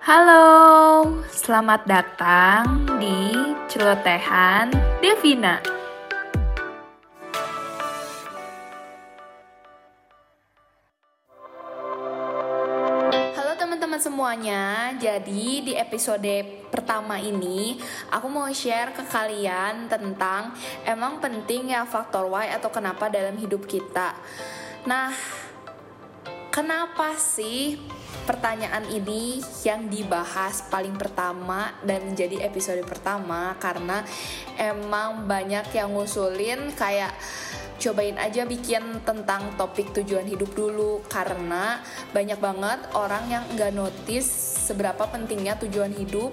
Halo, selamat datang di Celotehan Devina. Halo teman-teman semuanya, jadi di episode pertama ini aku mau share ke kalian tentang emang penting ya faktor why atau kenapa dalam hidup kita. Nah, kenapa sih pertanyaan ini yang dibahas paling pertama dan menjadi episode pertama karena emang banyak yang ngusulin kayak cobain aja bikin tentang topik tujuan hidup dulu karena banyak banget orang yang nggak notice seberapa pentingnya tujuan hidup.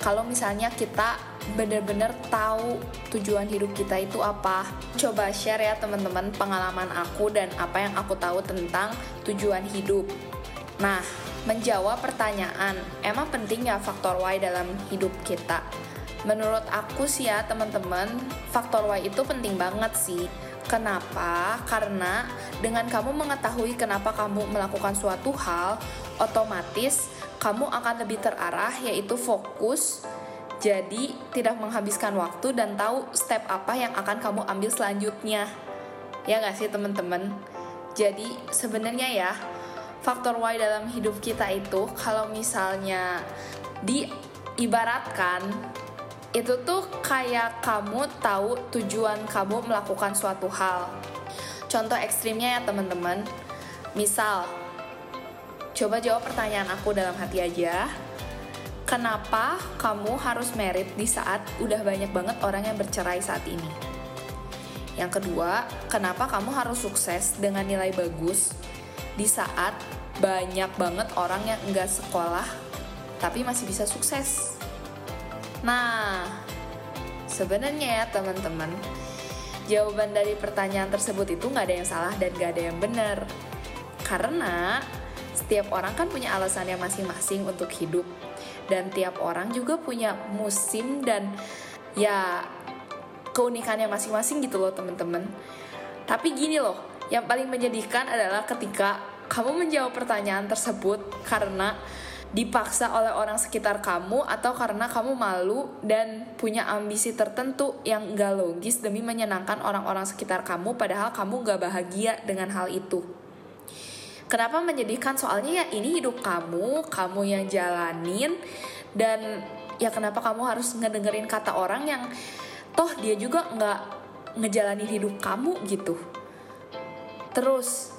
Kalau misalnya kita bener-bener tahu tujuan hidup kita itu apa coba share ya teman-teman pengalaman aku dan apa yang aku tahu tentang tujuan hidup nah menjawab pertanyaan emang penting ya faktor why dalam hidup kita menurut aku sih ya teman-teman faktor why itu penting banget sih Kenapa? Karena dengan kamu mengetahui kenapa kamu melakukan suatu hal, otomatis kamu akan lebih terarah, yaitu fokus. Jadi, tidak menghabiskan waktu dan tahu step apa yang akan kamu ambil selanjutnya. Ya nggak sih, teman-teman? Jadi, sebenarnya ya, faktor why dalam hidup kita itu, kalau misalnya diibaratkan itu tuh kayak kamu tahu tujuan kamu melakukan suatu hal. Contoh ekstrimnya ya teman-teman. Misal, coba jawab pertanyaan aku dalam hati aja. Kenapa kamu harus merit di saat udah banyak banget orang yang bercerai saat ini? Yang kedua, kenapa kamu harus sukses dengan nilai bagus di saat banyak banget orang yang nggak sekolah tapi masih bisa sukses? Nah, sebenarnya ya teman-teman, jawaban dari pertanyaan tersebut itu nggak ada yang salah dan nggak ada yang benar. Karena setiap orang kan punya alasannya masing-masing untuk hidup. Dan tiap orang juga punya musim dan ya keunikannya masing-masing gitu loh teman-teman. Tapi gini loh, yang paling menyedihkan adalah ketika kamu menjawab pertanyaan tersebut karena dipaksa oleh orang sekitar kamu atau karena kamu malu dan punya ambisi tertentu yang gak logis demi menyenangkan orang-orang sekitar kamu padahal kamu gak bahagia dengan hal itu. Kenapa menyedihkan? Soalnya ya ini hidup kamu, kamu yang jalanin dan ya kenapa kamu harus ngedengerin kata orang yang toh dia juga nggak ngejalanin hidup kamu gitu. Terus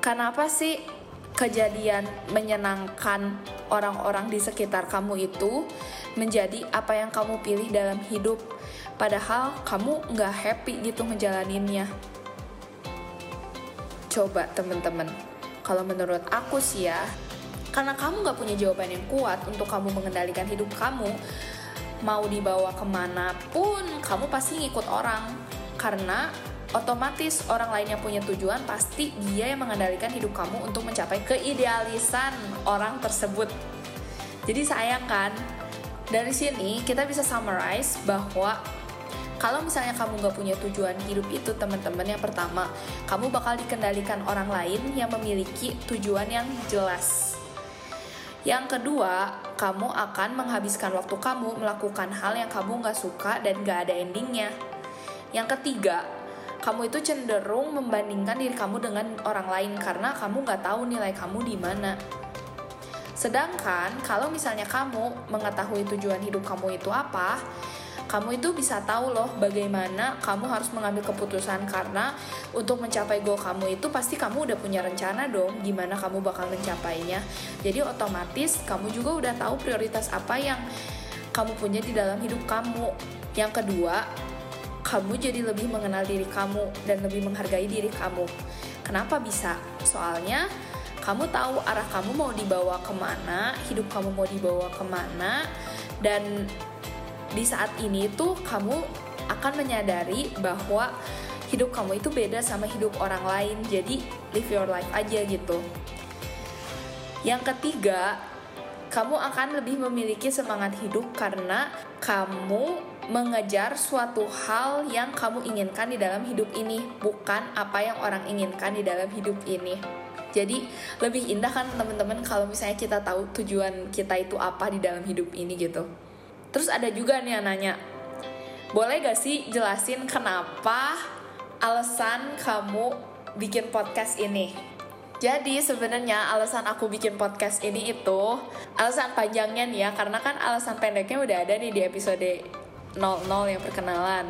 kenapa sih kejadian menyenangkan orang-orang di sekitar kamu itu menjadi apa yang kamu pilih dalam hidup? Padahal kamu nggak happy gitu ngejalaninnya. Coba temen-temen kalau menurut aku sih ya karena kamu nggak punya jawaban yang kuat untuk kamu mengendalikan hidup kamu mau dibawa ke mana pun kamu pasti ngikut orang. Karena otomatis orang lain yang punya tujuan pasti dia yang mengendalikan hidup kamu untuk mencapai keidealisan orang tersebut. Jadi sayang kan, dari sini kita bisa summarize bahwa kalau misalnya kamu gak punya tujuan hidup itu teman-teman yang pertama kamu bakal dikendalikan orang lain yang memiliki tujuan yang jelas. Yang kedua kamu akan menghabiskan waktu kamu melakukan hal yang kamu gak suka dan gak ada endingnya. Yang ketiga kamu itu cenderung membandingkan diri kamu dengan orang lain karena kamu gak tahu nilai kamu di mana sedangkan kalau misalnya kamu mengetahui tujuan hidup kamu itu apa kamu itu bisa tahu loh bagaimana kamu harus mengambil keputusan karena untuk mencapai goal kamu itu pasti kamu udah punya rencana dong gimana kamu bakal mencapainya. Jadi otomatis kamu juga udah tahu prioritas apa yang kamu punya di dalam hidup kamu. Yang kedua, kamu jadi lebih mengenal diri kamu dan lebih menghargai diri kamu. Kenapa bisa? Soalnya kamu tahu arah kamu mau dibawa ke mana, hidup kamu mau dibawa ke mana, dan di saat ini tuh kamu akan menyadari bahwa hidup kamu itu beda sama hidup orang lain jadi live your life aja gitu yang ketiga kamu akan lebih memiliki semangat hidup karena kamu mengejar suatu hal yang kamu inginkan di dalam hidup ini bukan apa yang orang inginkan di dalam hidup ini. Jadi lebih indah kan teman-teman kalau misalnya kita tahu tujuan kita itu apa di dalam hidup ini gitu. Terus ada juga nih yang nanya boleh gak sih jelasin kenapa alasan kamu bikin podcast ini? Jadi sebenarnya alasan aku bikin podcast ini itu alasan panjangnya nih ya karena kan alasan pendeknya udah ada nih di episode 00 yang perkenalan.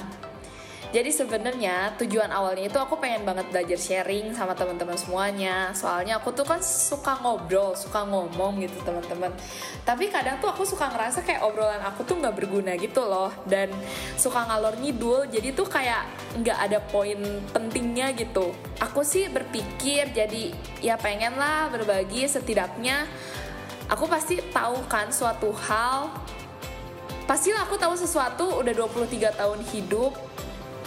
Jadi sebenarnya tujuan awalnya itu aku pengen banget belajar sharing sama teman-teman semuanya. Soalnya aku tuh kan suka ngobrol, suka ngomong gitu teman-teman. Tapi kadang tuh aku suka ngerasa kayak obrolan aku tuh nggak berguna gitu loh dan suka ngalor ngidul. Jadi tuh kayak nggak ada poin pentingnya gitu. Aku sih berpikir jadi ya pengen lah berbagi setidaknya aku pasti tahu kan suatu hal pastilah aku tahu sesuatu udah 23 tahun hidup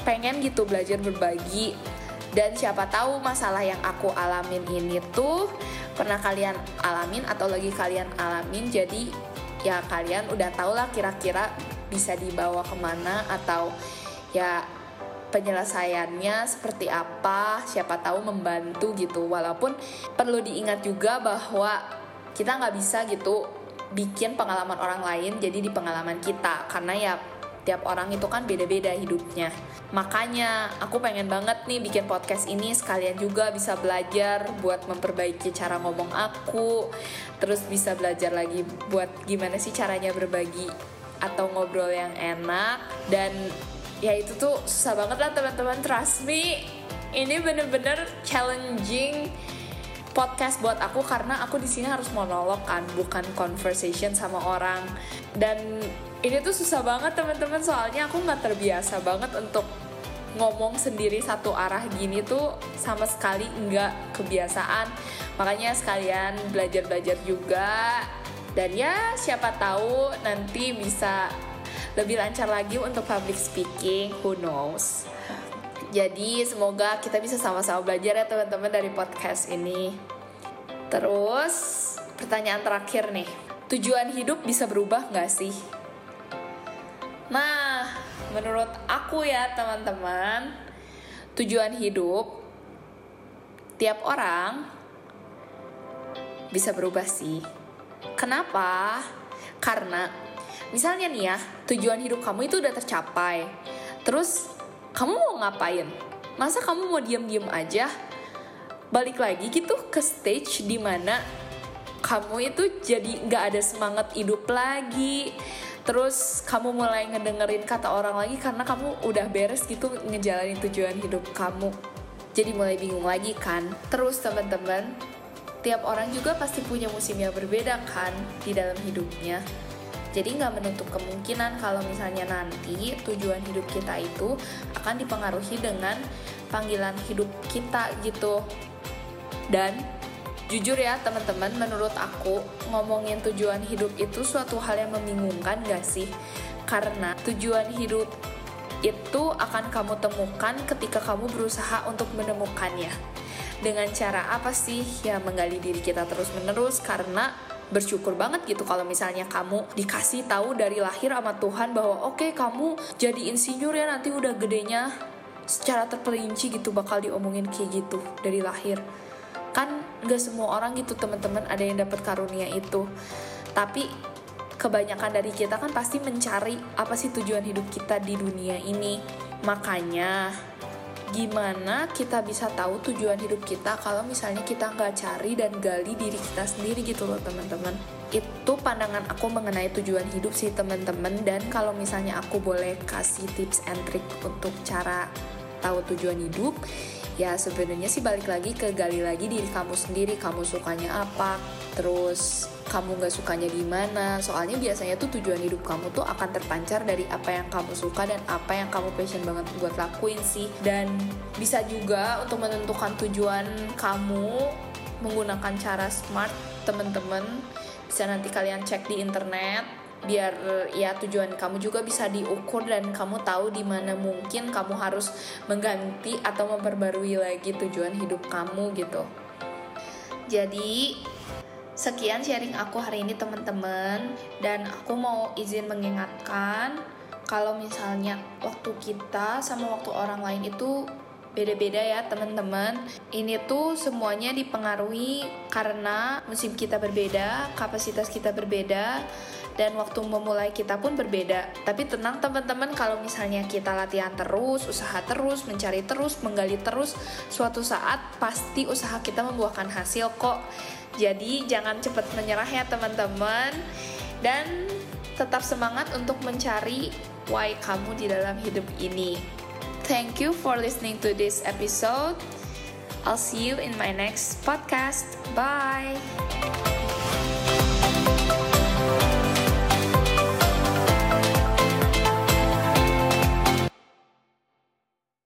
pengen gitu belajar berbagi. Dan siapa tahu masalah yang aku alamin ini tuh pernah kalian alamin atau lagi kalian alamin jadi ya kalian udah tau lah kira-kira bisa dibawa ke mana atau ya penyelesaiannya seperti apa. Siapa tahu membantu gitu. Walaupun perlu diingat juga bahwa kita nggak bisa gitu bikin pengalaman orang lain jadi di pengalaman kita. Karena ya tiap orang itu kan beda-beda hidupnya. Makanya aku pengen banget nih bikin podcast ini. Sekalian juga bisa belajar buat memperbaiki cara ngomong aku, terus bisa belajar lagi buat gimana sih caranya berbagi atau ngobrol yang enak. Dan ya itu tuh susah banget lah teman-teman. Trust me ini bener-bener challenging podcast buat aku karena aku di sini harus monolog kan bukan conversation sama orang. Dan ini tuh susah banget teman-teman soalnya aku nggak terbiasa banget untuk ngomong sendiri satu arah gini tuh sama sekali nggak kebiasaan. Makanya sekalian belajar-belajar juga. Dan ya siapa tahu nanti bisa lebih lancar lagi untuk public speaking who knows jadi semoga kita bisa sama-sama belajar ya teman-teman dari podcast ini terus pertanyaan terakhir nih tujuan hidup bisa berubah nggak sih Nah, menurut aku ya teman-teman, tujuan hidup tiap orang bisa berubah sih. Kenapa? Karena misalnya nih ya, tujuan hidup kamu itu udah tercapai. Terus kamu mau ngapain? Masa kamu mau diam-diam aja? Balik lagi gitu ke stage di mana kamu itu jadi nggak ada semangat hidup lagi terus kamu mulai ngedengerin kata orang lagi karena kamu udah beres gitu ngejalanin tujuan hidup kamu jadi mulai bingung lagi kan terus teman-teman tiap orang juga pasti punya musim yang berbeda kan di dalam hidupnya jadi nggak menutup kemungkinan kalau misalnya nanti tujuan hidup kita itu akan dipengaruhi dengan panggilan hidup kita gitu dan Jujur ya teman-teman, menurut aku ngomongin tujuan hidup itu suatu hal yang membingungkan gak sih? Karena tujuan hidup itu akan kamu temukan ketika kamu berusaha untuk menemukannya. Dengan cara apa sih? Ya menggali diri kita terus-menerus karena bersyukur banget gitu kalau misalnya kamu dikasih tahu dari lahir sama Tuhan bahwa oke okay, kamu jadi insinyur ya nanti udah gedenya. Secara terperinci gitu bakal diomongin kayak gitu dari lahir. Kan gak semua orang gitu teman-teman ada yang dapat karunia itu. Tapi kebanyakan dari kita kan pasti mencari apa sih tujuan hidup kita di dunia ini. Makanya gimana kita bisa tahu tujuan hidup kita kalau misalnya kita nggak cari dan gali diri kita sendiri gitu loh teman-teman. Itu pandangan aku mengenai tujuan hidup sih teman-teman. Dan kalau misalnya aku boleh kasih tips and trick untuk cara tahu tujuan hidup ya sebenarnya sih balik lagi ke gali lagi diri kamu sendiri. Kamu sukanya apa? Terus kamu nggak sukanya di mana? Soalnya biasanya tuh tujuan hidup kamu tuh akan terpancar dari apa yang kamu suka dan apa yang kamu passion banget buat lakuin sih. Dan bisa juga untuk menentukan tujuan kamu menggunakan cara smart teman-teman. Bisa nanti kalian cek di internet biar ya tujuan kamu juga bisa diukur dan kamu tahu di mana mungkin kamu harus mengganti atau memperbarui lagi tujuan hidup kamu gitu. Jadi sekian sharing aku hari ini teman-teman dan aku mau izin mengingatkan kalau misalnya waktu kita sama waktu orang lain itu beda-beda ya teman-teman. Ini tuh semuanya dipengaruhi karena musim kita berbeda, kapasitas kita berbeda, dan waktu memulai kita pun berbeda. Tapi tenang teman-teman kalau misalnya kita latihan terus, usaha terus, mencari terus, menggali terus, suatu saat pasti usaha kita membuahkan hasil kok. Jadi jangan cepat menyerah ya teman-teman. Dan tetap semangat untuk mencari why kamu di dalam hidup ini. Thank you for listening to this episode. I'll see you in my next podcast. Bye.